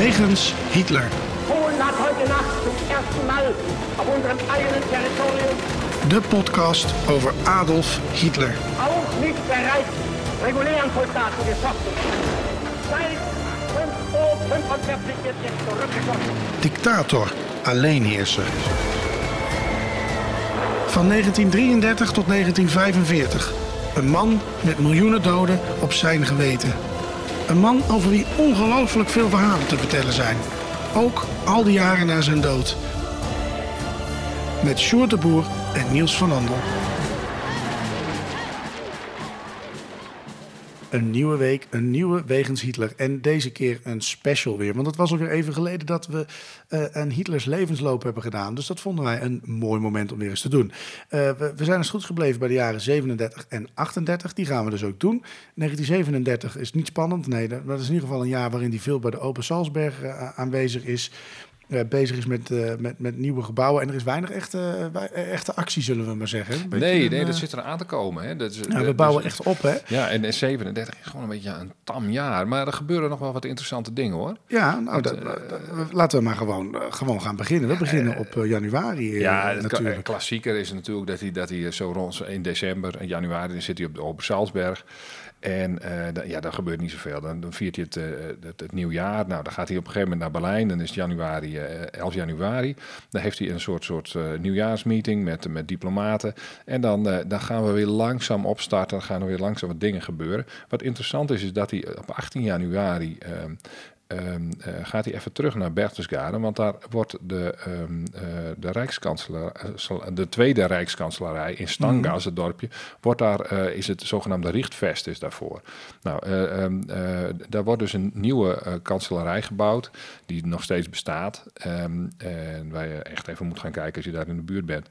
Wegens Hitler. Polen hat heute Nacht zum ersten Mal auf unserem eigenen Territorium De podcast over Adolf Hitler. auch nicht bereits regulären Soldaten geschossen. Seit 5 Uhr 45 wird jetzt zurückgeschossen. Dictator, alleenheerser. Van 1933 tot 1945. Een man met miljoenen doden op zijn geweten. Een man over wie ongelooflijk veel verhalen te vertellen zijn. Ook al die jaren na zijn dood. Met Sjoerd de Boer en Niels van Andel. Een nieuwe week, een nieuwe Wegens Hitler. En deze keer een special weer. Want het was alweer even geleden dat we eh, een Hitlers levensloop hebben gedaan. Dus dat vonden wij een mooi moment om weer eens te doen. Eh, we, we zijn eens goed gebleven bij de jaren 37 en 38. Die gaan we dus ook doen. 1937 is niet spannend. Nee, dat, is in ieder geval een jaar waarin hij veel bij de Open Salzberg eh, aanwezig is. Eh, bezig is met, eh, met, met nieuwe gebouwen. En er is weinig echte, wij- echte actie, zullen we maar zeggen. Beetje Nee, een, nee, eh, dat zit er aan te komen. Hè. Dat is, ja, we dus- bouwen echt op, hè? Ja, en en 37 is gewoon een beetje een tam jaar. Maar er gebeuren nog wel wat interessante dingen, hoor. Ja, nou, dat, dat- laten we maar gewoon, eh, gewoon gaan beginnen. We beginnen op eh, januari eh, Ja, natuurlijk. kla- klassieker is natuurlijk dat hij, dat hij zo rond in december en januari dan zit hij op de Open Salzberg. En eh, ja, dan gebeurt niet zoveel. Dan, dan viert hij het, eh, het, het nieuwjaar. Nou, dan gaat hij op een gegeven moment naar Berlijn. Dan is het januari, eh 11 januari. Dan heeft hij een soort, soort nieuwjaarsmeeting met, met diplomaten. En dan, dan gaan we weer langzaam opstarten. Dan gaan er weer langzaam wat dingen gebeuren. Wat interessant is, is dat hij op 18 januari... ehm, eh, gaat hij even terug naar Berchtesgaden, want daar wordt de, eh, de Rijkskanselaar, eh, de tweede Rijkskanselarij in Stangas, het dorpje, wordt daar, is het zogenaamde Richtvest is daarvoor. Nou, eh, ehm, eh, daar wordt dus een nieuwe kanselarij gebouwd, die nog steeds bestaat. En waar je echt even moet gaan kijken als je daar in de buurt bent.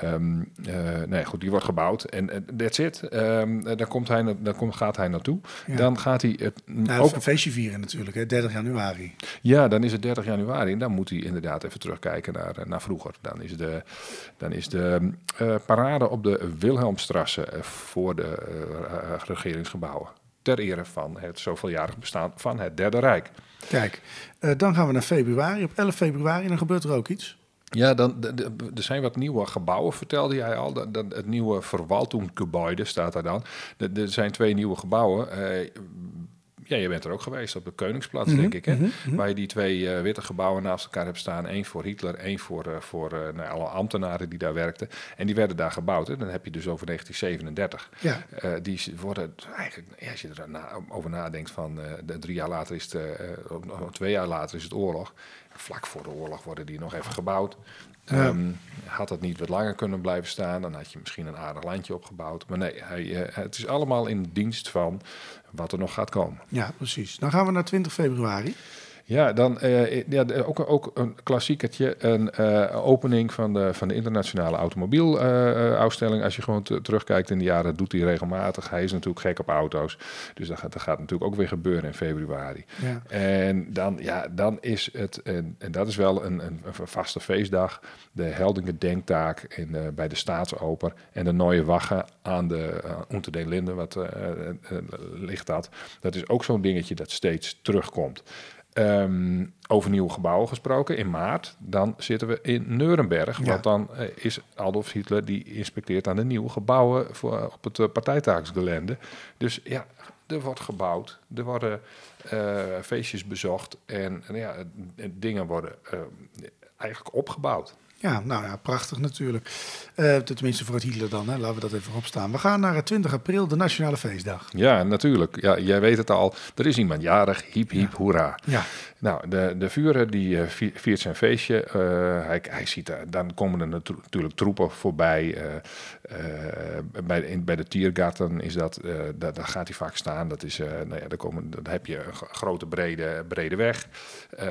Ehm, eh, nee, goed, die wordt gebouwd en eh, that's it. Ehm, eh, daar, komt hij, daar komt, gaat hij naartoe. Ja. Dan gaat hij het Nou, ook een feestje vieren natuurlijk, hè, 30 januari. ja, dan is het 30 januari en dan moet hij inderdaad even terugkijken naar, eh, naar vroeger. Dan is de, dan is de parade op de Wilhelmstrasse voor de regeringsgebouwen. Ter ere van het zoveeljarig bestaan van het Derde Rijk. Kijk, dan gaan we naar februari. Op 11 februari, dan gebeurt er ook iets. Ja, dan, er zijn wat nieuwe gebouwen, vertelde jij al. Dat- het nieuwe Verwaltungsgebäude staat daar dan. Er- zijn twee nieuwe gebouwen. Eh, ja, je bent er ook geweest op de Koningsplatz, denk ik. Hè? Waar je die twee eh, witte gebouwen naast elkaar hebt staan. Eén voor Hitler, één voor, eh, voor nou, alle ambtenaren die daar werkten. En die werden daar gebouwd. Hè? Dan heb je dus over 1937. Ja. Die worden eigenlijk, ja, als je er na- over nadenkt, van drie jaar later is het, twee jaar later is het oorlog. Vlak voor de oorlog worden die nog even gebouwd. Ja. Ehm, had het niet wat langer kunnen blijven staan, dan had je misschien een aardig landje opgebouwd. Maar nee, hij, eh, het is allemaal in dienst van wat er nog gaat komen. Ja, precies. Dan gaan we naar 20 februari. Ja, dan eh, ja, ook, ook een klassiekertje. Een eh, opening van de, van de internationale automobiel-uitstelling. Als je gewoon te- terugkijkt in de jaren, doet hij regelmatig. Hij is natuurlijk gek op auto's. Dus dat gaat, dat gaat natuurlijk ook weer gebeuren in februari. Ja. En dan, ja, dan is het, en, en dat is wel een, een, een vaste feestdag, de Heldingen Denktaak in, eh, bij de Staatsoper en de Neue Wache aan de uh, Unter den Linden, wat eh, eh, eh, ligt dat. Dat is ook zo'n dingetje dat steeds terugkomt. Ehm, over nieuwe gebouwen gesproken, in maart, dan zitten we in Nuremberg. Ja. Want dan eh, is Adolf Hitler, die inspecteert aan de nieuwe gebouwen voor, op het uh, partijtaaksgelende. Dus ja, er wordt gebouwd, er worden uh, feestjes bezocht en, en ja, dingen worden uh, eigenlijk opgebouwd. Ja, nou ja, prachtig natuurlijk. Uh, tenminste voor het Hitler dan, hè. laten we dat even opstaan. We gaan naar 20 april, de Nationale Feestdag. Ja, natuurlijk. Ja, jij weet het al. Er is iemand jarig. Hiep, hiep, ja. hoera. Ja. Nou, de, de Vuren die uh, viert zijn feestje. Uh, hij, hij ziet, er, dan komen er natu natuurlijk troepen voorbij. Uh, bij, in, bij de Tiergarten is dat, daar, daar gaat hij vaak staan. Dat is, nou ja, daar, komen, dan heb je een grote brede, brede weg.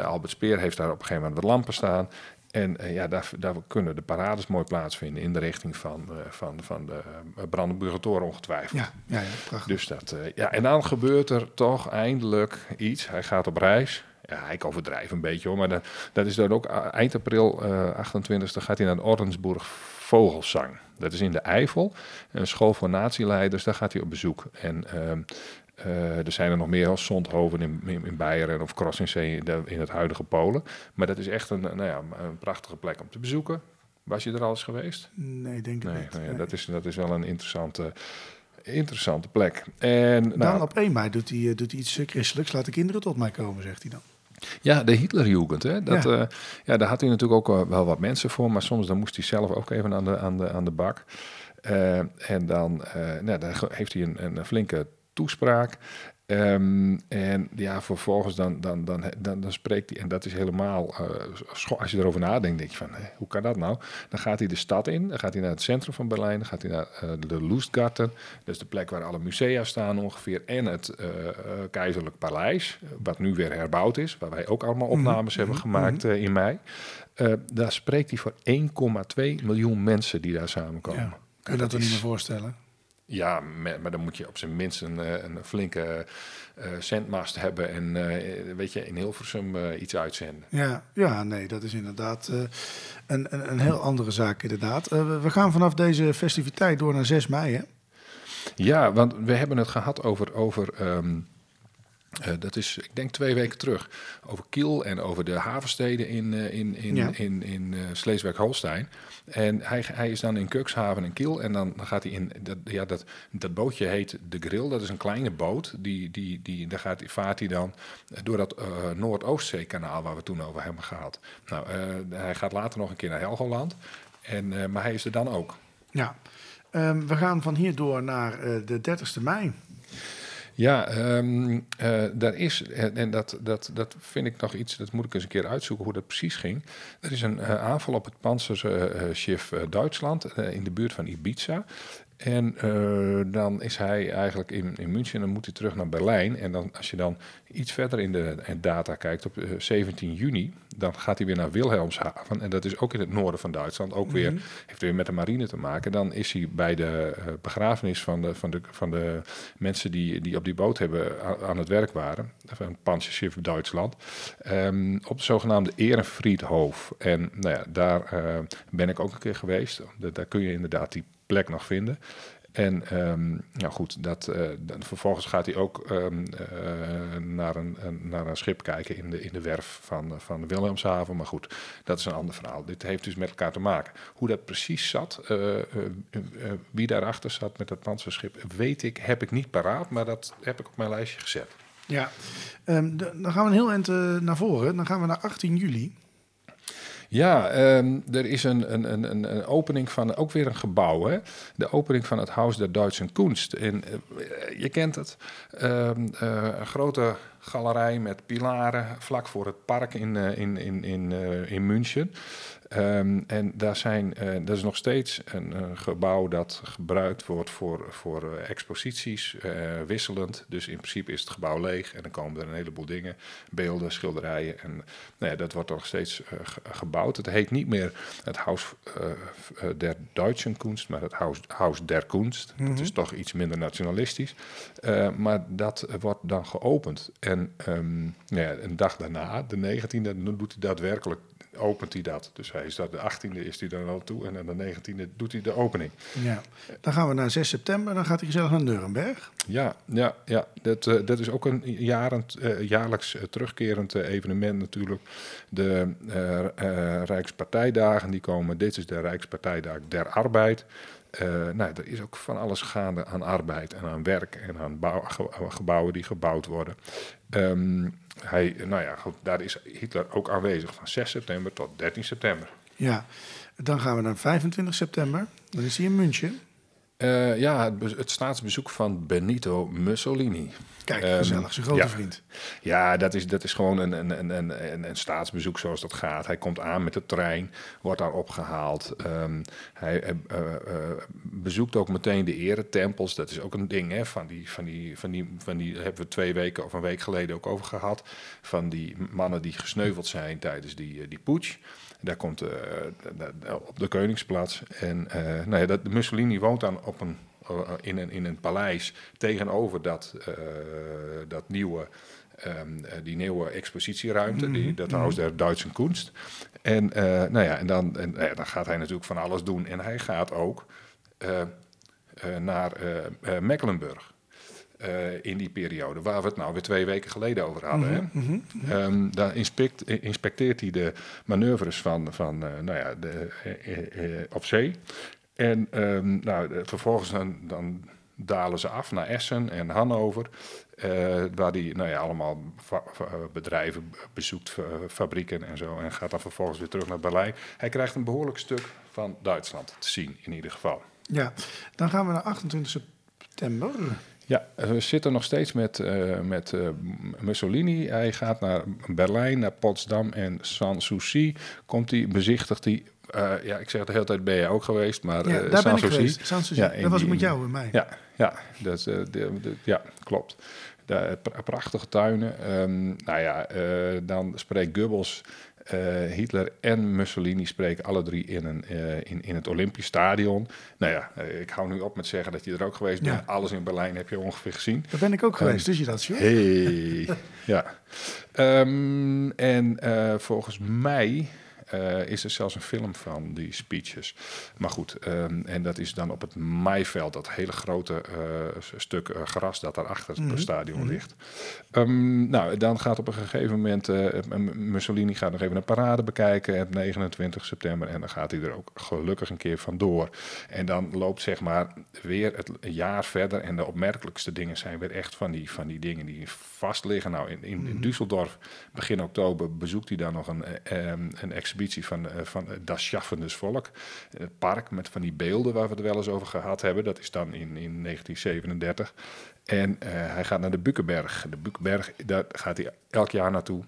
Albert Speer heeft daar op een gegeven moment wat lampen staan. En uh, ja, daar, daar, kunnen de parades mooi plaatsvinden in de richting van, uh, van, van de uh, Brandenburger Toren ongetwijfeld. Ja, ja, ja prachtig. Dus dat, ja, en dan gebeurt er toch eindelijk iets. Hij gaat op reis. Ja, ik overdrijf een beetje hoor, maar dat, dat is dan ook eind april 28 gaat hij naar de Ordensburg Vogelzang. Dat is in de Eifel, een school voor natieleiders, daar gaat hij op bezoek. En Eh, er zijn er nog meer als Zondhoven in, in, in Beieren of Crossingzee in, in het huidige Polen. Maar dat is echt een, nou ja, een prachtige plek om te bezoeken. Was je er al eens geweest? Nee, denk ik Nee, niet. nou ja, Nee. dat, is, dat is wel een interessante, interessante plek. En, Dan nou, op 1 mei doet hij, eh, doet hij iets eh, christelijks. Laat de kinderen tot mij komen, zegt hij dan. Ja, de Hitlerjugend. Hè? Dat, Ja. ja. ja, daar had hij natuurlijk ook wel- wat mensen voor, maar soms dan moest hij zelf ook even aan de, aan de, aan de bak. Eh, en dan, eh, nou, dan ge- heeft hij een, een flinke toespraak. Ehm, en ja, vervolgens dan, dan, dan, dan, dan spreekt hij, en dat is helemaal, scho- als je erover nadenkt, denk je van, hè, hoe kan dat nou? Dan gaat hij de stad in, dan gaat hij naar het centrum van Berlijn, dan gaat hij naar eh, de Lustgarten, dat is de plek waar alle musea staan ongeveer, en het eh, keizerlijk paleis, wat nu weer herbouwd is, waar wij ook allemaal opnames hebben gemaakt eh, in mei. Daar spreekt hij voor 1,2 miljoen mensen die daar samenkomen. Ja. Kun je dat toch is- niet meer voorstellen? Ja, maar dan moet je op zijn minst een, eh, een flinke eh zendmast hebben en eh, weet je, in Hilversum eh, iets uitzenden. Ja, ja, nee, dat is inderdaad eh, een, een, een heel andere zaak inderdaad. Eh, we- gaan vanaf deze festiviteit door naar 6 mei, hè? Ja, want we hebben het gehad over, over ehm, eh, dat is, ik denk twee weken terug, over Kiel en over de havensteden in, eh, in, in, Ja. in, in eh, Sleeswijk-Holstein. En hij, hij is dan in Cuxhaven en Kiel en dan, gaat hij in, dat, ja, dat, dat bootje heet de Grill, dat is een kleine boot, die, die, die, daar gaat, vaart hij dan door dat eh, Noordoostzeekanaal waar we toen over hebben gehad. Nou, eh, hij gaat later nog een keer naar Helgoland, en, eh, maar hij is er dan ook. Ja. Ehm, we gaan van hier door naar de 30ste mei. Ja, ehm, eh, daar is, en, dat, dat, dat vind ik nog iets, dat moet ik eens een keer uitzoeken hoe dat precies ging. Er is een eh, aanval op het Panzerschiff eh, Duitsland in de buurt van Ibiza. En eh, dan is hij eigenlijk in, in München en dan moet hij terug naar Berlijn. En dan, als je dan iets verder in de eh, data kijkt, op eh, 17 juni, dan gaat hij weer naar Wilhelmshaven. En dat is ook in het noorden van Duitsland. Ook weer, heeft weer met de marine te maken. Dan is hij bij de eh, begrafenis van de, van de, van de mensen die, die op die boot hebben aan het werk waren. Van het Panzerschiff Duitsland. ehm, op de zogenaamde Ehrenfriedhof. En nou ja, daar eh, ben ik ook een keer geweest. Da- Daar kun je inderdaad die plek nog vinden. En nou goed, dat, eh, dan vervolgens gaat hij ook ehm, eh, naar, een, een- naar een schip kijken in de, in de werf van, van Wilhelmshaven. Maar goed, dat is een ander verhaal. Dit heeft dus met elkaar te maken. Hoe dat precies zat, eh, wie daarachter zat met dat panzerschip, weet ik, heb ik niet paraat. Maar dat heb ik op mijn lijstje gezet. Ja. Ehm, dan gaan we een heel eind naar voren. Dan gaan we naar 18 juli. Ja, ehm, er is een, een, een, een- opening van ook weer een gebouw. Hè? De opening van het Haus der Duitse Kunst. Eh, je kent het. Ehm, eh, een grote galerij met pilaren vlak voor het park in, eh, in, in, in, in München. Ehm, en daar zijn, eh, dat is nog steeds een, eh, gebouw dat gebruikt wordt voor, voor eh, exposities, wisselend. Dus in principe is het gebouw leeg en dan komen er een heleboel dingen, beelden, schilderijen. En nou ja, dat wordt nog steeds ge- gebouwd. Het heet niet meer het Haus der Deutschen Kunst, maar het Haus, Haus der Kunst. Dat is toch iets minder nationalistisch. Maar dat wordt dan geopend. En ehm, nou ja, een dag daarna, de 19e, dan doet hij daadwerkelijk opent hij dat. Dus hij is dat de 18e is hij dan al toe en aan de 19e doet hij de opening. Ja. Dan gaan we naar 6 september. Dan gaat hij gezellig naar Nuremberg. Ja, ja, ja. Dat, eh, dat is ook een jarend, eh, jaarlijks eh, terugkerend evenement natuurlijk. De Rijkspartijdagen die komen. Dit is de Rijkspartijdag der Arbeid. Nou, er is ook van alles gaande aan arbeid en aan werk en aan bouw- ge- gebouwen die gebouwd worden. Ehm, hij, nou ja, daar is Hitler ook aanwezig van 6 september tot 13 september. Ja. Dan gaan we naar 25 september. Dan is hij in München. Eh, ja, het, be- het staatsbezoek van Benito Mussolini. Kijk, Ehm, gezellig. Zijn grote ja. vriend. Ja, dat is, dat is gewoon een, een, een, een, een, staatsbezoek zoals dat gaat. Hij komt aan met de trein, wordt daar opgehaald. Ehm, hij eh, eh, bezoekt ook meteen de eretempels. Dat is ook een ding, hè, van die, van die, van die, van die hebben we twee weken of een week geleden ook over gehad. Van die mannen die gesneuveld zijn tijdens die, die putsch. Daar komt eh, op de Koningsplaats. En eh, nou ja, dat, Mussolini woont dan op een, eh, in, een, in een paleis tegenover dat, dat nieuwe, ehm, eh, die nieuwe expositieruimte, die, dat Huis der Duitse Kunst. En, nou ja, en, dan, en eh, dan gaat hij natuurlijk van alles doen. En hij gaat ook naar Mecklenburg. Eh, in die periode, waar we het nou weer twee weken geleden over hadden. hè? Ehm, daar inspect, eh, inspecteert hij de manoeuvres van, van eh, nou ja, de, op zee. En ehm, nou, de- vervolgens dan, dan dalen ze af naar Essen en Hannover, waar hij nou ja, allemaal bedrijven bezoekt, fa- fabrieken en zo, en gaat dan vervolgens weer terug naar Berlijn. Hij krijgt een behoorlijk stuk van Duitsland te zien, in ieder geval. Ja, dan gaan we naar 28 september. Ja, we zitten nog steeds met, eh, met eh, Mussolini. Hij gaat naar Berlijn, naar Potsdam en Sanssouci. Komt hij, bezichtigt hij. eh, ja, ik zeg de hele tijd ben je ook geweest, maar Ja, daar ben ik Sanssouci- geweest. Sanssouci. Ja, dat was ik die- met jou en mij. Ja, ja, dat, is, de, de- ja klopt. De, prachtige tuinen. Ehm, nou ja, dan spreekt Goebbels, eh, Hitler en Mussolini spreken alle drie in, een, eh, in, in het Olympisch Stadion. Nou ja, eh, ik hou nu op met zeggen dat je er ook geweest Ja. bent. Alles in Berlijn heb je ongeveer gezien. Daar ben ik ook geweest, dus je dat, joh. Hey, ja. Ehm, en eh, volgens mij eh, is er zelfs een film van die speeches. Maar goed, ehm, en dat is dan op het maaiveld, dat hele grote eh, stuk eh, gras dat daar achter het Mhm. stadion ligt. Ehm, nou, dan gaat op een gegeven moment, Mussolini gaat nog even een parade bekijken op 29 september. En dan gaat hij er ook gelukkig een keer vandoor. En dan loopt zeg maar weer het jaar verder. En de opmerkelijkste dingen zijn weer echt van die, van die dingen die vast liggen. Nou, in, in, in Düsseldorf, begin oktober, bezoekt hij dan nog een, eh, ehm, een van, eh, van eh, Das Volk. Het park met van die beelden waar we het wel eens over gehad hebben. Dat is dan in, in 1937. En eh, hij gaat naar de Bukkenberg. De Bukkenberg, daar gaat hij elk jaar naartoe.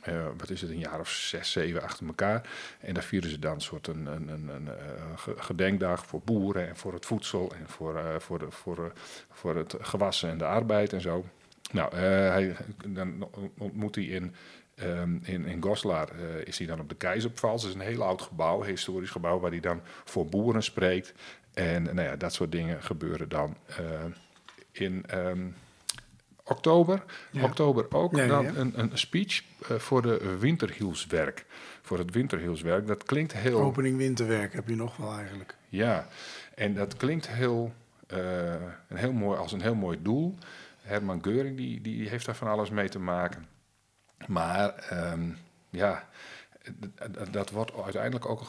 Eh, wat is het, een jaar of zes, zeven achter elkaar. En daar vieren ze dan een soort een, een, een, een, eh, ge- gedenkdag voor boeren en voor het voedsel en voor, eh, voor, de, voor, eh, voor het gewassen en de arbeid en zo. Nou, eh, hij, dan ontmoet hij in, ehm, in, in Goslar, eh, is hij dan op de Keizerpfalz. Dat is een heel oud gebouw, historisch gebouw, waar hij dan voor boeren spreekt. En nou ja, dat soort dingen gebeuren dan eh, in ehm, oktober. Ja. Oktober ook Ja, dan. Een, een speech eh, voor de winterhielswerk. Voor het winterhielswerk. Dat klinkt heel... Opening winterwerk heb je nog wel eigenlijk. Ja, en dat klinkt heel, een heel mooi, als een heel mooi doel. Herman Geuring die, die heeft daar van alles mee te maken. Maar ehm, ja, dat wordt uiteindelijk ook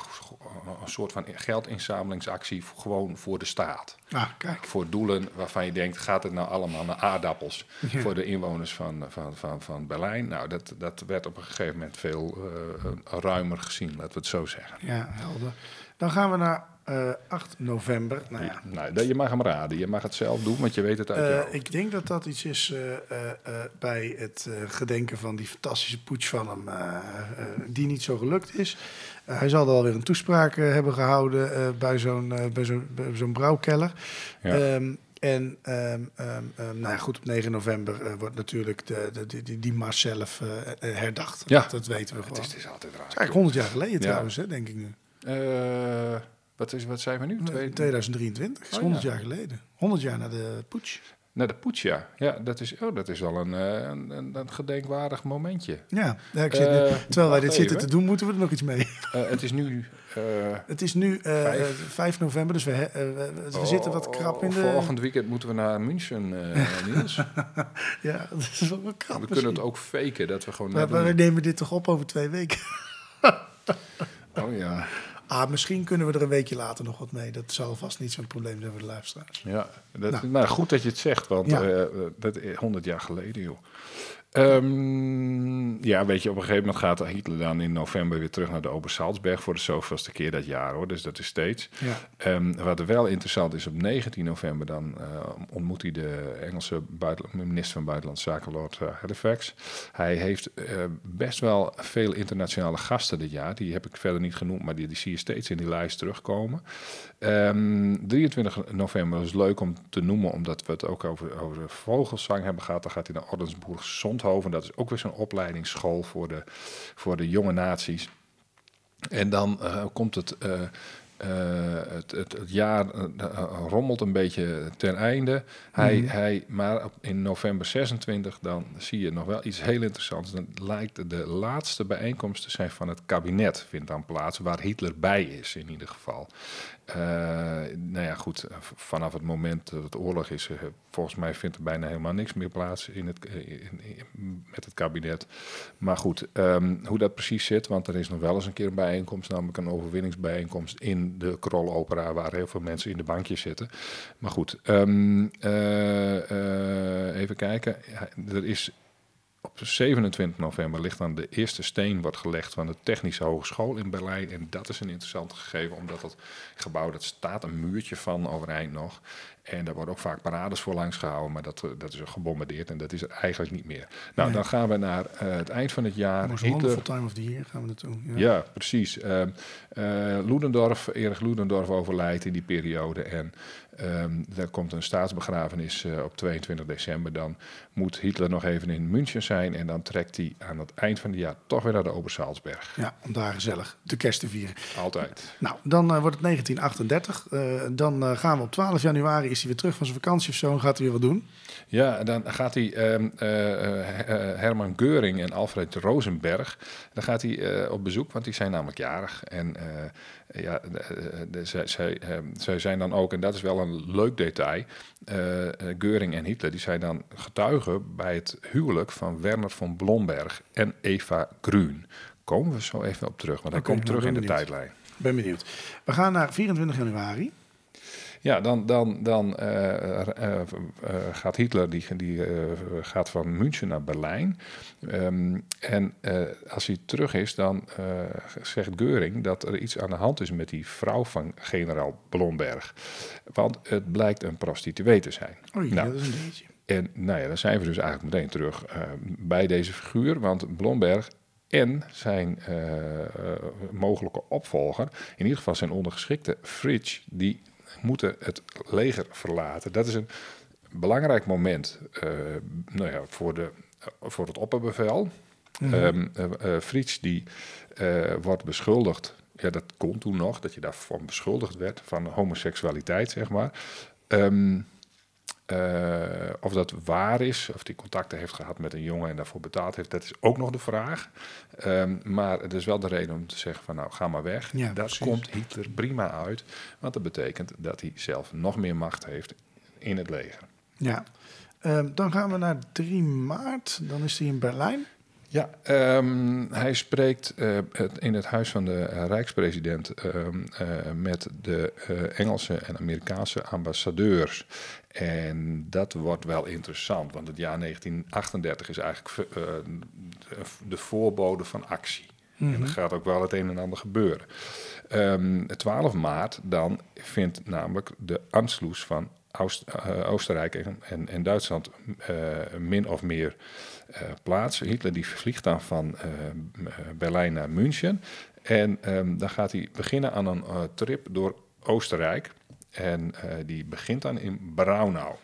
een, soort van geldinzamelingsactie gewoon voor de staat. Ah, kijk. Voor doelen waarvan je denkt, gaat het nou allemaal naar aardappels voor de inwoners van, van, van, van Berlijn? Nou, dat, dat werd op een gegeven moment veel eh, ruimer gezien, laten we het zo zeggen. Ja, helder. Dan gaan we naar eh, 8 november. Nou ja, Nou, dat- je mag hem raden. Je mag het zelf doen, want je weet het uit Eh, hoofd. ik denk dat dat iets is eh, eh, eh, bij het eh, gedenken van die fantastische putsch van hem, eh, eh, die niet zo gelukt is. Eh, hij zal er alweer een toespraak eh, hebben gehouden eh, bij zo'n eh, bij zo'n bij zo'n brouwkeller. Ja. Ehm, en ehm, ehm, nou ja, goed, op 9 november eh, wordt natuurlijk de, de, die, die, die mars zelf eh, eh, herdacht. Ja. Dat, dat weten we het, gewoon. is, het is altijd raar. Het is eigenlijk 100 jaar geleden Ja. trouwens, hè, denk ik nu. Eh, wat, is, wat zijn we nu? Twee, 2023, is Oh, 100 ja. jaar geleden. 100 jaar na de putsch. naar de poets, ja. Ja, dat is, oh, dat is wel een, eh, een, een, een gedenkwaardig momentje. Ja, ja, ik zit Eh, terwijl wij dit zitten te doen, moeten we er nog iets mee. Eh, het is nu... Het is nu eh, Vijf. eh, 5 november, dus we, zitten wat krap in de... Volgend weekend moeten we naar München, Niels. Ja, dat is wel krap we kunnen het ook faken, dat we gewoon... Maar, maar we nemen dit toch op over twee weken? Oh ja. Ah, misschien kunnen we er een weekje later nog wat mee. Dat zal vast niet zo'n probleem zijn voor de luisteraars. Ja, dat, Nou. maar goed dat je het zegt, want Ja. eh, dat is 100 jaar geleden, joh. Ehm, ja, weet je, op een gegeven moment gaat Hitler dan in november weer terug naar de Obersalzberg voor de zoveelste keer dat jaar, hoor. Dus dat is steeds. Ja. Ehm, wat er wel interessant is, op 19 november dan eh, ontmoet hij de Engelse minister van Buitenlandse Zaken, Lord eh, Halifax. Hij heeft eh, best wel veel internationale gasten dit jaar. Die heb ik verder niet genoemd, maar die, die zie je steeds in die lijst terugkomen. Ehm, 23 november is leuk om te noemen, omdat we het ook over, over de vogelsang hebben gehad. Dan gaat hij naar Ordensburg Zondhoven. Dat is ook weer zo'n opleidingsschool voor de, voor de jonge naties. En dan eh, komt het, eh, eh, het, het, het jaar rommelt een beetje ten einde. Hij, hij, maar in november 26 dan zie je nog wel iets heel interessants. Dan lijkt de laatste bijeenkomst te zijn van het kabinet vindt dan plaats, waar Hitler bij is in ieder geval. Uh, nou ja, goed, vanaf het moment dat het oorlog is, uh, volgens mij vindt er bijna helemaal niks meer plaats in het, met het kabinet. Maar goed, um, hoe dat precies zit, want er is nog wel eens een keer een bijeenkomst, namelijk een overwinningsbijeenkomst in de Krolopera, waar heel veel mensen in de bankjes zitten. Maar goed, uh, even kijken. Er is op 27 november ligt dan de eerste steen wordt gelegd van de Technische Hogeschool in Berlijn. En dat is een interessant gegeven, omdat dat gebouw, dat staat een muurtje van overeind nog. En daar worden ook vaak parades voor langs gehouden, maar dat, dat is gebombardeerd en dat is er eigenlijk niet meer. Nou, Nee. dan gaan we naar eh, het eind van het jaar. Most Hitler, Time of the Year gaan we naartoe. Ja. ja, precies. Ehm eh, Ludendorff, Erich Ludendorff overlijdt in die periode. En ehm er komt een staatsbegrafenis eh, op 22 december. Dan moet Hitler nog even in München zijn. En dan trekt hij aan het eind van het jaar toch weer naar de Obersalzberg. Ja, om daar gezellig de kerst te vieren. Altijd. Nou, dan eh, wordt het 1938. Eh, dan gaan we op 12 januari, is hij weer terug van zijn vakantie of zo en gaat hij weer wat doen. Ja, dan gaat hij eh, Herman Geuring en Alfred Rosenberg. Dan gaat hij op bezoek, want die zijn namelijk jarig. En ja, de- de- de- zij, zij, eh, zij zijn dan ook, en dat is wel een leuk detail. eh eh, Geuring en Hitler, die zijn dan getuigen bij het huwelijk van Werner von Blomberg en Eva Grün. Komen we zo even op terug, want hij komt nou, terug in de tijdlijn. Ben benieuwd. We gaan naar 24 januari. Ja, dan, dan, dan eh, eh, eh, gaat Hitler die, die, gaat van München naar Berlijn. Ehm, en als hij terug is, dan zegt Geuring dat er iets aan de hand is met die vrouw van generaal Blomberg. Want het blijkt een prostituee te zijn. Oei, Nou, dat is een beetje. en nou ja, dan zijn we dus eigenlijk meteen terug bij deze figuur. Want Blomberg en zijn mogelijke opvolger, in ieder geval zijn ondergeschikte Fritsch, die moeten het leger verlaten. Dat is een belangrijk moment eh, nou ja, voor, de, voor het opperbevel. Ehm eh, eh, Fritsch die wordt beschuldigd, ja dat kon toen nog, dat je daarvan beschuldigd werd van homoseksualiteit, zeg maar. Ehm, eh, of dat waar is, of die contacten heeft gehad met een jongen en daarvoor betaald heeft, dat is ook nog de vraag. Ehm, maar het is wel de reden om te zeggen van nou, ga maar weg. Ja, precies. komt Hitler prima uit, want dat betekent dat hij zelf nog meer macht heeft in het leger. Ja. Ehm, dan gaan we naar 3 maart. Dan is hij in Berlijn. Ja, ehm, hij spreekt eh, het, in het huis van de eh, Rijkspresident ehm, eh, met de Engelse en Amerikaanse ambassadeurs. En dat wordt wel interessant, want het jaar 1938 is eigenlijk de, de voorbode van actie. En er gaat ook wel het een en ander gebeuren. Ehm 12 maart dan vindt namelijk de Anschluss van Eh, Oostenrijk en, en, Duitsland eh, min of meer eh, plaats. Hitler die vliegt dan van Berlijn naar München. En ehm, dan gaat hij beginnen aan een trip door Oostenrijk. En die begint dan in Braunau.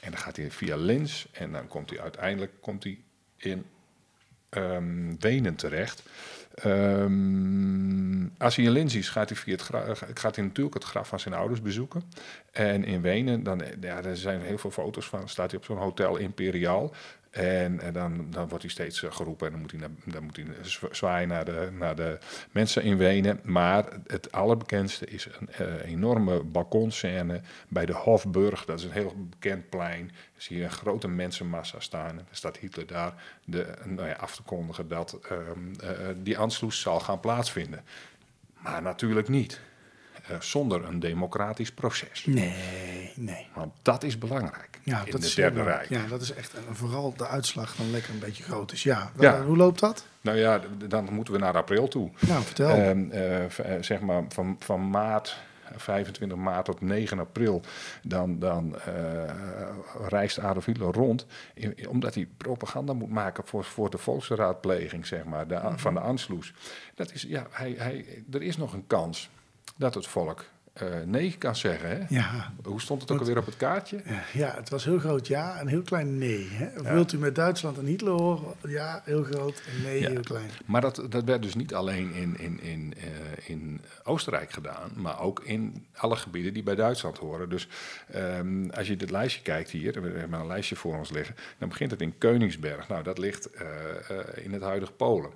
En dan gaat hij via Linz en dan komt hij uiteindelijk komt hij in ehm, Wenen terecht. Ehm, als hij in Linz is, gaat hij, via het gaat hij natuurlijk het graf van zijn ouders bezoeken. En in Wenen, dan, ja, er zijn heel veel foto's van, staat hij op zo'n hotel Imperiaal. En, en dan, dan wordt hij steeds eh, geroepen en dan moet hij, naar, dan moet hij zwa- zwaaien naar de, naar de mensen in Wenen. Maar het allerbekendste is een eh, enorme balkonscène bij de Hofburg. Dat is een heel bekend plein. Dan zie je een grote mensenmassa staan. Dan staat Hitler daar de, nou ja, af te kondigen dat ehm, eh, die Anschluss zal gaan plaatsvinden. Maar natuurlijk niet. zonder een democratisch proces. Nee, nee. Want dat is belangrijk Ja, in dat de is Derde Rijk. Ja, dat is echt. En vooral de uitslag dan lekker een beetje groot is. Ja, Ja. Eh, hoe loopt dat? Nou ja, dan moeten we naar april toe. Nou, vertel. Ehm, eh, eh, zeg maar van, van maart, 25 maart tot 9 april, dan, dan reist Adolf Hitler rond, in- in- omdat hij propaganda moet maken voor, voor de volksraadpleging, zeg maar, de, van de Anschluss. Dat is, ja, hij, hij, er is nog een kans dat het volk eh, nee kan zeggen. Hè? ja. Hoe stond het ook alweer op het kaartje? ja, het was heel groot ja en heel klein nee. Hè? Of wilt u met Duitsland en Hitler horen? Ja, heel groot en nee, Ja. heel klein. Maar dat, dat werd dus niet alleen in, in, in, eh, in Oostenrijk gedaan, maar ook in alle gebieden die bij Duitsland horen. Dus ehm, als je dit lijstje kijkt hier, we hebben een lijstje voor ons liggen, dan begint het in Koningsberg. Nou, dat ligt eh, in het huidige Polen.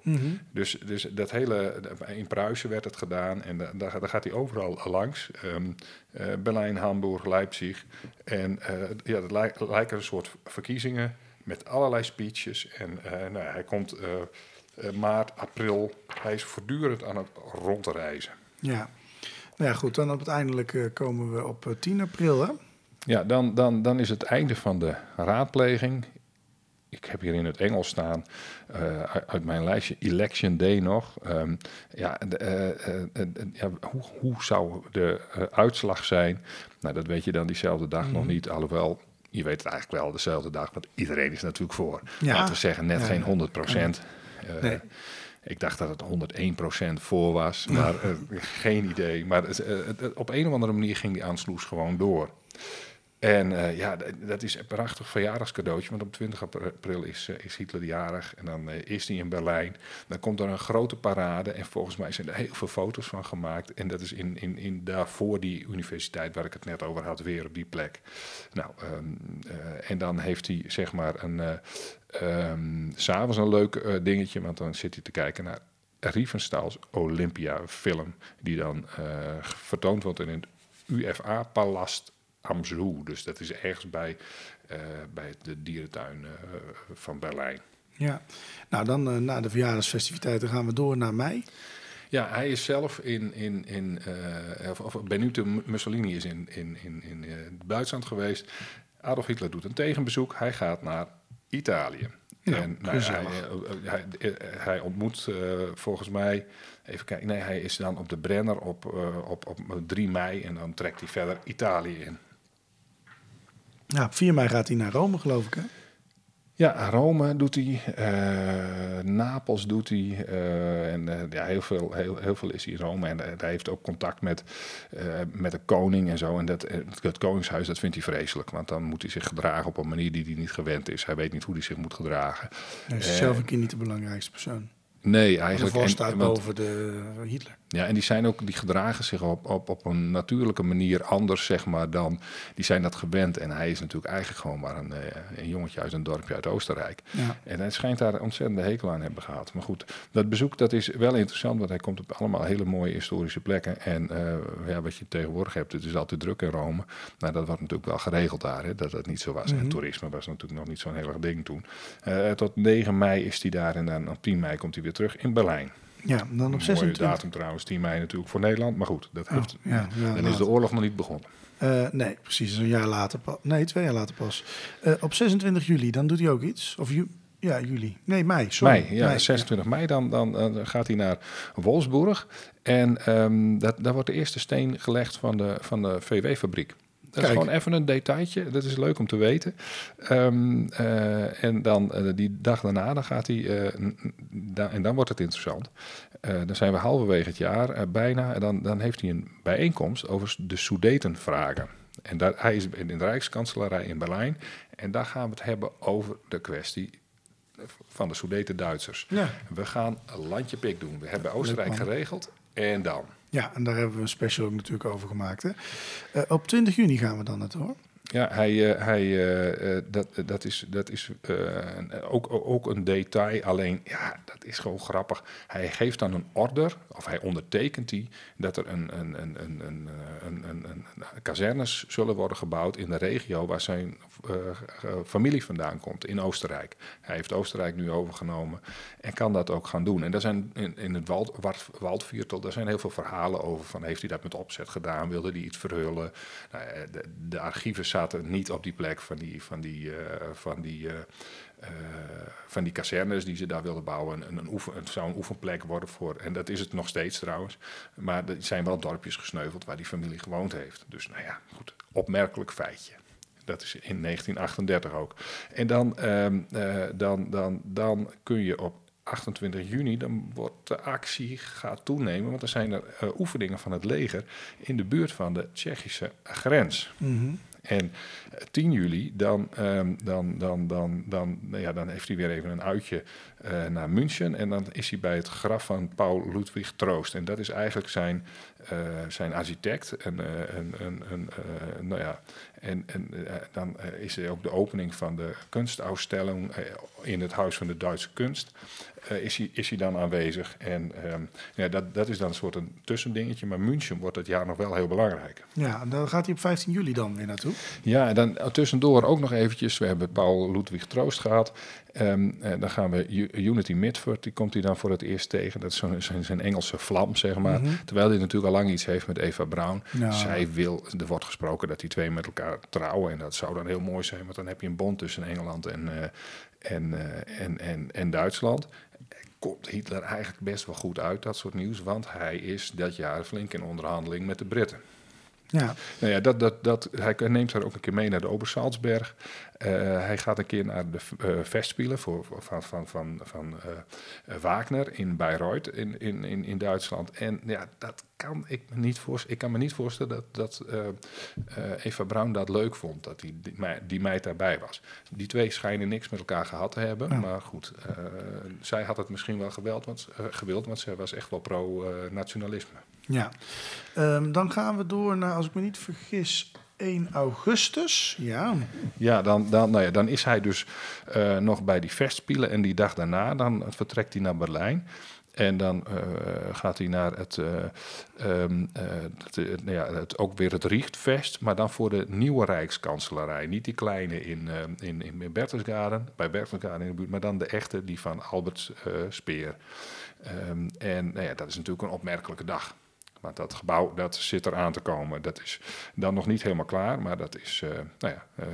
Dus, dus dat hele, in Pruisen werd het gedaan en da- daar, daar gaat hij overal langs. Parijs, ehm, eh, Berlijn, Hamburg, Leipzig. En eh, ja, dat lijk- lijken een soort verkiezingen met allerlei speeches. En eh, nou, hij komt maart, april. Hij is voortdurend aan het rondreizen. Ja. Nou ja, goed, dan uiteindelijk komen we op eh, 10 april, hè? Ja, dan, dan, dan is het einde van de raadpleging. Ik heb hier in het Engels staan eh, uit- mijn lijstje Election Day nog. Ehm, ja, de, eh, eh, ja, hoe, hoe zou de uitslag zijn? Nou, dat weet je dan diezelfde dag nog niet. Alhoewel, je weet het eigenlijk wel dezelfde dag, want iedereen is natuurlijk voor. Ja. Laten we zeggen, net Ja. geen 100 procent. Eh, Nee. Ik dacht dat het 101% voor was, maar geen idee. Maar op een of andere manier ging die aansloes gewoon door. En eh, ja, dat is een prachtig verjaardagscadeautje, want op 20 april is, eh, is Hitler jarig en dan eh, is hij in Berlijn. Dan komt er een grote parade en volgens mij zijn er heel veel foto's van gemaakt. En dat is in, in, in daarvoor die universiteit waar ik het net over had, weer op die plek. Nou, ehm, eh, en dan heeft hij zeg maar een, ehm, s'avonds een leuk dingetje, want dan zit hij te kijken naar Riefenstahls Olympia film, die dan vertoond wordt in het UFA-palast Dus dat is ergens bij, eh, bij de dierentuin eh, van Berlijn. Ja. Nou, dan eh, na de verjaardagsfestiviteiten gaan we door naar mei. Ja, hij is zelf in, in, in eh, of, Benito Mussolini is in, in, in, in Duitsland geweest. Adolf Hitler doet een tegenbezoek. Hij gaat naar Italië. Ja, en nou, hij, gezellig. hij, hij ontmoet volgens mij, even kijken, nee, hij is dan op de Brenner op, op, op 3 mei en dan trekt hij verder Italië in. Ja, op 4 mei gaat hij naar Rome, geloof ik, hè? Ja, Rome doet hij, eh, Napels doet hij. eh, en eh, ja, heel, veel, heel, heel veel is hij in Rome. En hij heeft ook contact met, met de koning en zo. En dat, het koningshuis, dat vindt hij vreselijk. Want dan moet hij zich gedragen op een manier die hij niet gewend is. Hij weet niet hoe hij zich moet gedragen. Hij is zelf een keer niet de belangrijkste persoon. Nee, De eigenlijk. voor en- staat want- boven de Hitler. Ja, en die zijn ook, die gedragen zich op, op, op een natuurlijke manier anders, zeg maar, dan. Die zijn dat gewend. En hij is natuurlijk eigenlijk gewoon maar een, eh, een jongetje uit een dorpje uit Oostenrijk. Ja. En hij schijnt daar ontzettende hekel aan hebben gehad. Maar goed, dat bezoek dat is wel interessant, want hij komt op allemaal hele mooie historische plekken. En eh, ja, wat je tegenwoordig hebt, het is altijd druk in Rome. Nou, dat wordt natuurlijk wel geregeld daar, hè, dat dat niet zo was. En toerisme was natuurlijk nog niet zo'n heel erg ding toen. Eh, tot 9 mei is hij daar en dan op 10 mei komt hij weer terug in Berlijn. Ja, dan op Een mooie 26. datum trouwens, 10 mei natuurlijk voor Nederland. Maar goed, dat heeft, ja, ja, dan is de oorlog nog niet begonnen. Eh, nee, precies. Een jaar later pas. Nee, twee jaar later pas. Eh, op 26 juli, dan doet hij ook iets. Of ju ja, juli. Nee, mei. Sorry. Mei, ja, Mei, 26 mei, dan, dan, dan gaat hij naar Wolfsburg. En ehm, dat, daar wordt de eerste steen gelegd van de, van de VW-fabriek. Dat is gewoon even een detailtje. Dat is leuk om te weten. Ehm, eh, en dan eh, die dag daarna, dan gaat hij. eh, da- en dan wordt het interessant. Dan zijn we halverwege het jaar bijna. En dan, dan heeft hij een bijeenkomst over de Sudetenvragen. En daar, hij is in de Rijkskanselarij in Berlijn. En daar gaan we het hebben over de kwestie van de Sudeten Duitsers. Ja. We gaan een landje pik doen. We hebben Oostenrijk geregeld. En dan? Ja, en daar hebben we een special natuurlijk over gemaakt. Hè. Eh, op 20 juni gaan we dan naartoe hoor. Ja, hij, eh, hij, eh, eh, dat, dat is, dat is ook, ook een detail. Alleen, ja, dat is gewoon grappig. Hij geeft dan een order, of hij ondertekent die, dat er een, een, een, een, een, een, een, een, kazernes zullen worden gebouwd in de regio waar zijn familie vandaan komt, in Oostenrijk. Hij heeft Oostenrijk nu overgenomen en kan dat ook gaan doen. En daar zijn in, in het Wald, Wald- Waldviertel, daar zijn heel veel verhalen over. Van heeft hij dat met opzet gedaan? Wilde hij iets verhullen? Nou, de, de archieven zaten niet op die plek van die, van die, eh, van die, eh, eh, van die kazernes die ze daar wilden bouwen. Een, een oefen, het zou een oefenplek worden voor, en dat is het nog steeds trouwens. Maar er zijn wel dorpjes gesneuveld waar die familie gewoond heeft. Dus nou ja, goed, opmerkelijk feitje. Dat is in 1938 ook. En dan, ehm, eh, dan, dan, dan kun je op 28 juni, dan wordt de actie gaat toenemen, want er zijn er oefeningen van het leger in de buurt van de Tsjechische grens. En eh, 10 juli, dan, ehm, dan, dan, dan, dan, nou ja, dan heeft hij weer even een uitje eh, naar München. En dan is hij bij het graf van Paul Ludwig Troost. En dat is eigenlijk zijn, eh, zijn architect. En, eh, en, en, en, nou ja, en, en dan is er ook de opening van de kunstausstelling in het Huis van de Duitse Kunst. is, hij, is hij dan aanwezig. En ehm, ja, dat, dat is dan een soort een tussendingetje. Maar München wordt het jaar nog wel heel belangrijk. Ja, en dan gaat hij op 15 juli dan weer naartoe. Ja, en dan tussendoor ook nog eventjes. We hebben Paul Ludwig Troost gehad. En dan gaan we U- Unity Midford, die komt hij dan voor het eerst tegen. Dat is zo'n zijn, zijn Engelse vlam, zeg maar. Terwijl hij natuurlijk al lang iets heeft met Eva Braun. Ja. Zij wil, er wordt gesproken dat die twee met elkaar trouwen. En dat zou dan heel mooi zijn, want dan heb je een bond tussen Engeland en, eh, en, eh, en, en, en Duitsland. Komt Hitler eigenlijk best wel goed uit, dat soort nieuws. Want hij is dat jaar flink in onderhandeling met de Britten. Ja, Nou ja, dat, dat, dat, hij neemt haar ook een keer mee naar de Obersalzberg. Eh, hij gaat een keer naar de uh, Festspielen voor, van, van, van, van eh, Wagner in Bayreuth in, in, in, in Duitsland. En ja, dat kan ik me niet voorstellen. Ik kan me niet voorstellen dat, dat Eva Braun dat leuk vond, dat die, die, die meid daarbij was. Die twee schijnen niks met elkaar gehad te hebben. Maar goed, zij had het misschien wel geweld, want, gewild, want zij was echt wel pro-nationalisme. Ja. Ehm, dan gaan we door naar, als ik me niet vergis, 1 augustus. Ja, Ja, dan, dan, nou ja, dan is hij dus eh, nog bij die festspielen. En die dag daarna dan vertrekt hij naar Berlijn. En dan eh, gaat hij naar het, eh, nou ja, het, ook weer het Richtfest, maar dan voor de nieuwe Rijkskanselarij. Niet die kleine in, in, in Berchtesgaden, bij Berchtesgaden in de buurt, maar dan de echte, die van Albert Speer. Ehm, en nou ja, dat is natuurlijk een opmerkelijke dag. Want dat gebouw dat zit er aan te komen. Dat is dan nog niet helemaal klaar, maar dat is, eh, nou ja, eh,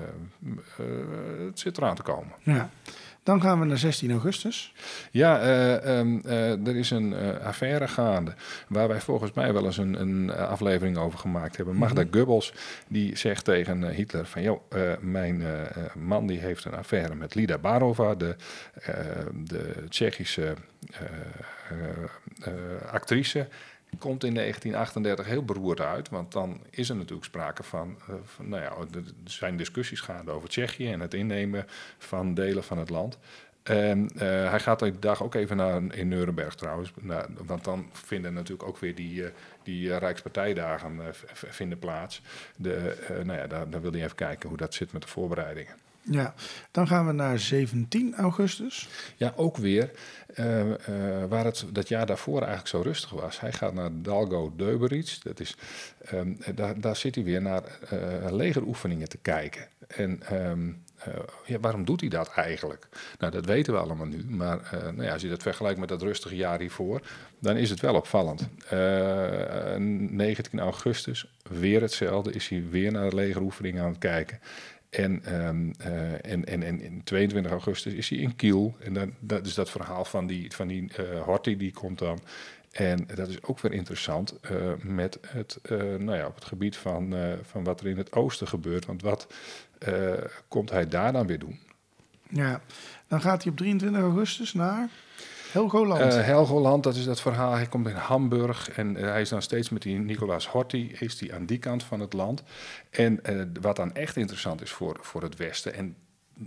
eh, het zit eraan te komen. ja. Dan gaan we naar 16 augustus. Ja, eh, ehm, eh, er is een affaire gaande waar wij volgens mij wel eens een, een aflevering over gemaakt hebben. Magda Goebbels die zegt tegen Hitler van, joh, mijn man die heeft een affaire met Lida Barova, de, de Tsjechische actrice. Komt in 1938 heel beroerd uit, want dan is er natuurlijk sprake van, eh, nou ja, er zijn discussies gaande over Tsjechië en het innemen van delen van het land. Eh, hij gaat die dag ook even naar in Nuremberg trouwens. want dan vinden natuurlijk ook weer die, eh, die Rijkspartijdagen vinden plaats. De, nou ja, daar, daar wil hij even kijken hoe dat zit met de voorbereidingen. Ja, dan gaan we naar 17 augustus. Ja, ook weer eh, eh, waar het dat jaar daarvoor eigenlijk zo rustig was. Hij gaat naar Dalgo Deuberitz. Dat is, ehm, daar, daar zit hij weer naar eh, legeroefeningen te kijken. En ehm, eh, ja, waarom doet hij dat eigenlijk? Nou, dat weten we allemaal nu. Maar eh, nou ja, als je dat vergelijkt met dat rustige jaar hiervoor, dan is het wel opvallend. Eh, 19 augustus, weer hetzelfde, is hij weer naar legeroefeningen aan het kijken. En, eh, en, en, en in 22 augustus is hij in Kiel. En dan, dat is dat verhaal van die, van die eh Horthy, die komt dan. En dat is ook weer interessant eh, met het, nou ja, op het gebied van, van wat er in het oosten gebeurt. Want wat komt hij daar dan weer doen? Ja, dan gaat hij op 23 augustus naar Helgoland. Eh Helgoland, dat is dat verhaal. Hij komt in Hamburg en eh, hij is dan steeds met die Nicolaas Horthy, is die aan die kant van het land. En eh, wat dan echt interessant is voor, voor het Westen, en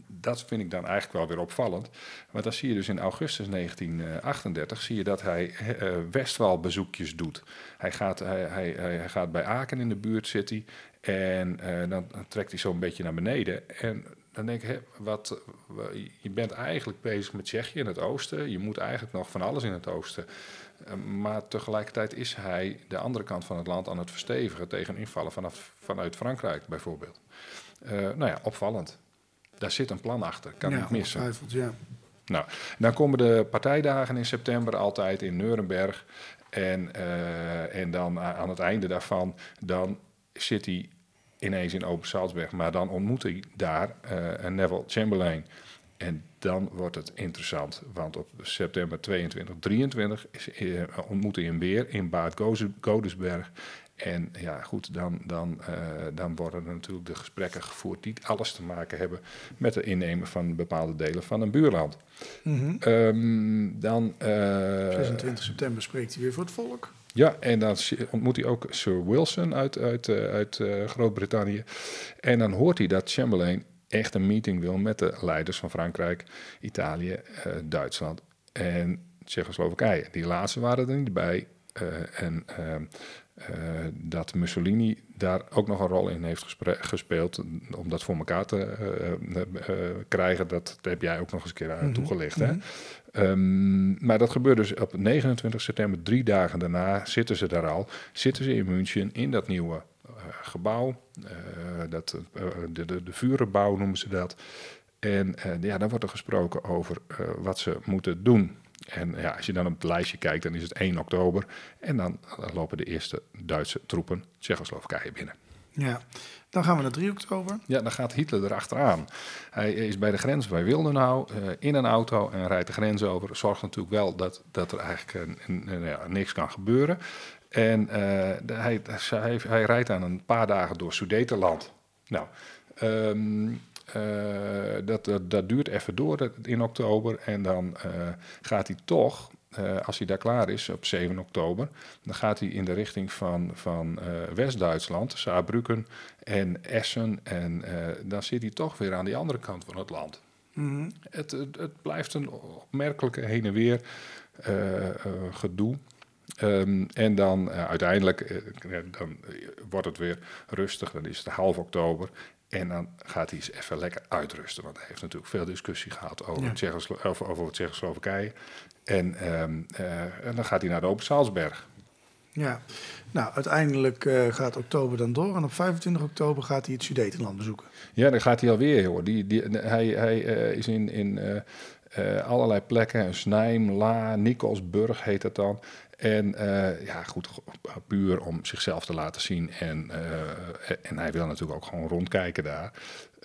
dat vind ik dan eigenlijk wel weer opvallend. Want dan zie je dus in augustus 1938 zie je dat hij eh, Westwalbezoekjes doet. Hij gaat, hij, hij, hij hij gaat bij Aken in de buurt zitten en dan, trekt hij zo een beetje naar beneden. En dan denk ik, wat, wa- je bent eigenlijk bezig met Tsjechië in het oosten. Je moet eigenlijk nog van alles in het oosten. Eh, maar tegelijkertijd is hij de andere kant van het land aan het verstevigen tegen invallen vanaf, vanuit Frankrijk bijvoorbeeld. Eh, nou ja, opvallend. Daar zit een plan achter, kan ja, niet missen. ja. Nou, dan komen de partijdagen in september altijd in Nuremberg. En, eh, en dan aan het einde daarvan, dan zit hij ineens in Open Salzberg. Maar dan ontmoet hij daar eh, een Neville Chamberlain. En dan wordt het interessant, want op september 22, 23 is, eh, ontmoet hij hem weer in Bad Godesberg. En ja, goed, dan, dan, eh, dan worden er natuurlijk de gesprekken gevoerd die alles te maken hebben met het innemen van bepaalde delen van een buurland. Mhm. Ehm, dan, eh, 26 september spreekt hij weer voor het volk. Ja, en dan ontmoet hij ook Sir Wilson uit, uit, eh, uit eh, Groot-Brittannië. En dan hoort hij dat Chamberlain echt een meeting wil met de leiders van Frankrijk, Italië, eh, Duitsland en Tsjechoslowakije. Die laatste waren er niet bij. En uh, dat Mussolini daar ook nog een rol in heeft gespeeld om dat voor elkaar te krijgen, dat, heb jij ook nog eens een keer mm -hmm. toegelicht. Hè? Mm -hmm. um, maar dat gebeurt dus op 29 september, drie dagen daarna, zitten ze daar al. Zitten ze in München in dat nieuwe gebouw, dat, de, de, de vurenbouw noemen ze dat. En ja, dan wordt er gesproken over wat ze moeten doen. En ja, als je dan op het lijstje kijkt, dan is het 1 oktober. En dan lopen de eerste Duitse troepen Tsjechoslowakije binnen. Ja, dan gaan we naar 3 oktober. Ja, dan gaat Hitler erachteraan. Hij is bij de grens bij Wildenau uh, in een auto en rijdt de grens over. Zorgt natuurlijk wel dat, dat er eigenlijk uh, ja, niks kan gebeuren. En uh, de, hij, hij, hij, rijdt aan een paar dagen door Sudetenland. Nou, um, uh, dat, dat, dat, duurt even door in oktober. En dan uh, gaat hij toch, uh, als hij daar klaar is op 7 oktober, dan gaat hij in de richting van, van West-Duitsland, Saarbrücken en Essen. En dan zit hij toch weer aan die andere kant van het land. Mm -hmm. het, het, het, blijft een opmerkelijke heen en weer gedoe. Um, en dan uiteindelijk dan wordt het weer rustig, dan is het half oktober. En dan gaat hij eens even lekker uitrusten. Want hij heeft natuurlijk veel discussie gehad over, ja. Tsjechoslo over, over Tsjechoslowakije. En, um, uh, en dan gaat hij naar de Open Salzberg. Ja, nou uiteindelijk gaat oktober dan door. En op 25 oktober gaat hij het Sudetenland bezoeken. Ja, dan gaat hij alweer, hoor. Die, die, hij hij is in, in allerlei plekken. Snijm, La, Nikolsburg heet het dan. En uh, ja, goed, puur om zichzelf te laten zien. En, uh, en hij wil natuurlijk ook gewoon rondkijken daar.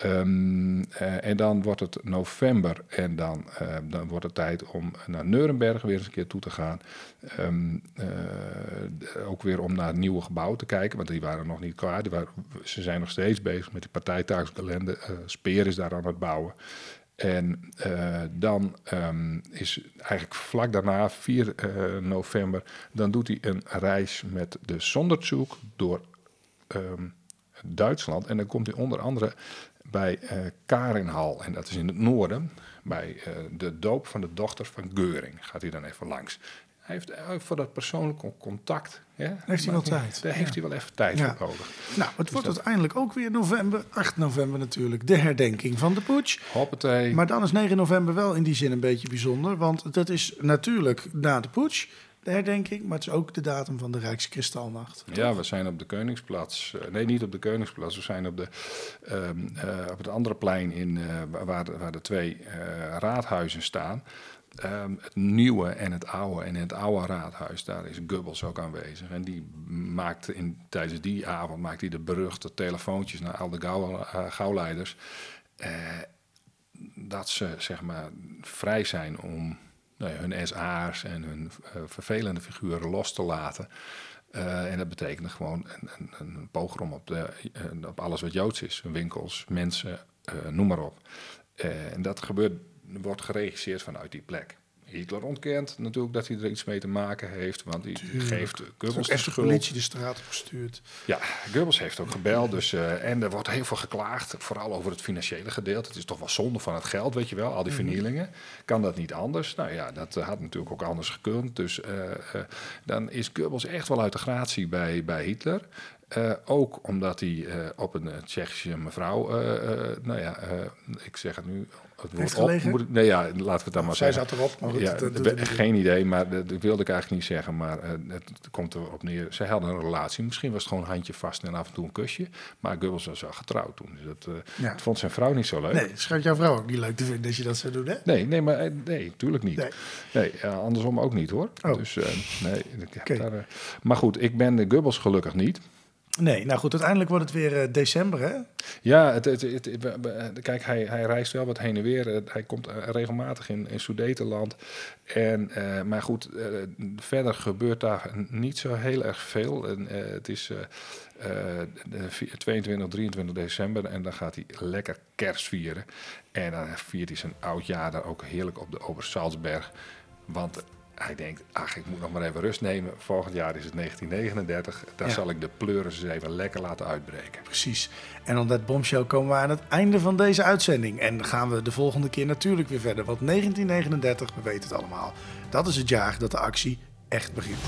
Uh, en dan wordt het november en dan, dan wordt het tijd om naar Nuremberg weer eens een keer toe te gaan. Um, ook weer om naar het nieuwe gebouw te kijken, want die waren nog niet klaar. Die waren, ze zijn nog steeds bezig met die partijtaakskalender. Speer is daar aan het bouwen. En uh, dan um, is eigenlijk vlak daarna, 4 uh, november, dan doet hij een reis met de Sonderzug door um, Duitsland. En dan komt hij onder andere bij uh, Karinhal, en dat is in het noorden, bij de doop van de dochter van Geuring. Gaat hij dan even langs. Hij heeft uh, voor dat persoonlijke contact. Heeft hij wel tijd? Daar ja. heeft hij wel even tijd ja. voor nodig. Nou, het dus wordt dat... uiteindelijk ook weer november, 8 november natuurlijk, de herdenking van de putsch. Hoppatee. Maar dan is 9 november wel in die zin een beetje bijzonder, want dat is natuurlijk na de putsch. De herdenking, maar het is ook de datum van de Rijkskristalnacht. Ja, we zijn op de Koningsplaats. Uh, nee, niet op de Koningsplaats. We zijn op, de, um, uh, op het andere plein in, uh, waar, de, waar de twee raadhuizen staan. Um, het nieuwe en het oude. En in het oude raadhuis, daar is Goebbels ook aanwezig. En die maakte in, tijdens die avond maakte hij de beruchte telefoontjes naar al de uh, gauwleiders. Uh, dat ze zeg maar vrij zijn om nou hun SA's en hun uh, vervelende figuren los te laten. En dat betekende gewoon een, een, een pogrom op, de, op alles wat Joods is. Winkels, mensen, noem maar op. en dat gebeurt wordt geregisseerd vanuit die plek. Hitler ontkent natuurlijk dat hij er iets mee te maken heeft, want hij Tuurlijk. geeft Goebbels de schuld. politie de straat gestuurd. Ja, Goebbels heeft ook gebeld, dus, uh, en er wordt heel veel geklaagd, vooral over het financiële gedeelte. Het is toch wel zonde van het geld, weet je wel, al die -hmm. vernielingen. Kan dat niet anders? Nou ja, dat uh, had natuurlijk ook anders gekund. Dus uh, dan is Goebbels echt wel uit de gratie bij, bij Hitler. Uh, ook omdat hij uh, op een Tsjechische mevrouw, uh, nou ja, ik zeg het nu, het woord. Moet ik, nee, ja, laten we het dan maar Zij zeggen. zat erop, maar ja, geen idee, maar dat wilde ik eigenlijk niet zeggen. Maar het komt erop neer. Zij hadden een relatie. Misschien was het gewoon handje vast en af en toe een kusje. Maar Goebbels was wel getrouwd toen. Dus dat, ja. vond zijn vrouw niet zo leuk. Nee, schijnt jouw vrouw ook niet leuk te vinden dat je dat zou doen, hè? Nee, nee, maar nee, tuurlijk niet. Nee, nee andersom ook niet, hoor. Oh. Dus nee. Okay. Daar, maar goed, ik ben de Goebbels gelukkig niet. Nee, nou goed, uiteindelijk wordt het weer uh, december, hè? Ja, het, het, het, kijk, hij, hij reist wel wat heen en weer. Hij komt regelmatig in, in Sudetenland. En, maar goed, verder gebeurt daar niet zo heel erg veel. En, het is 22, 23 december en dan gaat hij lekker kerst vieren. En dan viert hij zijn oudjaar daar ook heerlijk op de Obersalzberg. Want hij denkt, ach, ik moet nog maar even rust nemen. Volgend jaar is het 1939. Daar Ja. zal ik de pleuris eens even lekker laten uitbreken. Precies. En om dat bombshell komen we aan het einde van deze uitzending. En dan gaan we de volgende keer natuurlijk weer verder. Want 1939, we weten het allemaal. Dat is het jaar dat de actie echt begint.